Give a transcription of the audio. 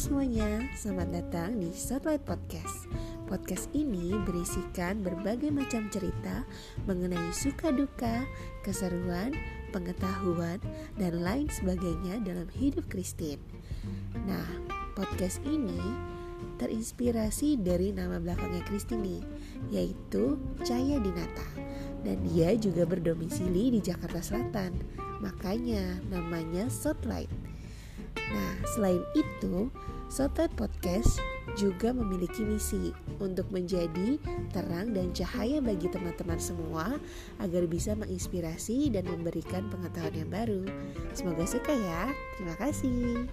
semuanya, selamat datang di Spotlight Podcast. Podcast ini berisikan berbagai macam cerita mengenai suka duka, keseruan, pengetahuan, dan lain sebagainya dalam hidup Kristin. Nah, podcast ini terinspirasi dari nama belakangnya Kristini, yaitu Caya Dinata. Dan dia juga berdomisili di Jakarta Selatan, makanya namanya Spotlight. Nah, selain itu, Sotet Podcast juga memiliki misi untuk menjadi terang dan cahaya bagi teman-teman semua agar bisa menginspirasi dan memberikan pengetahuan yang baru. Semoga suka ya. Terima kasih.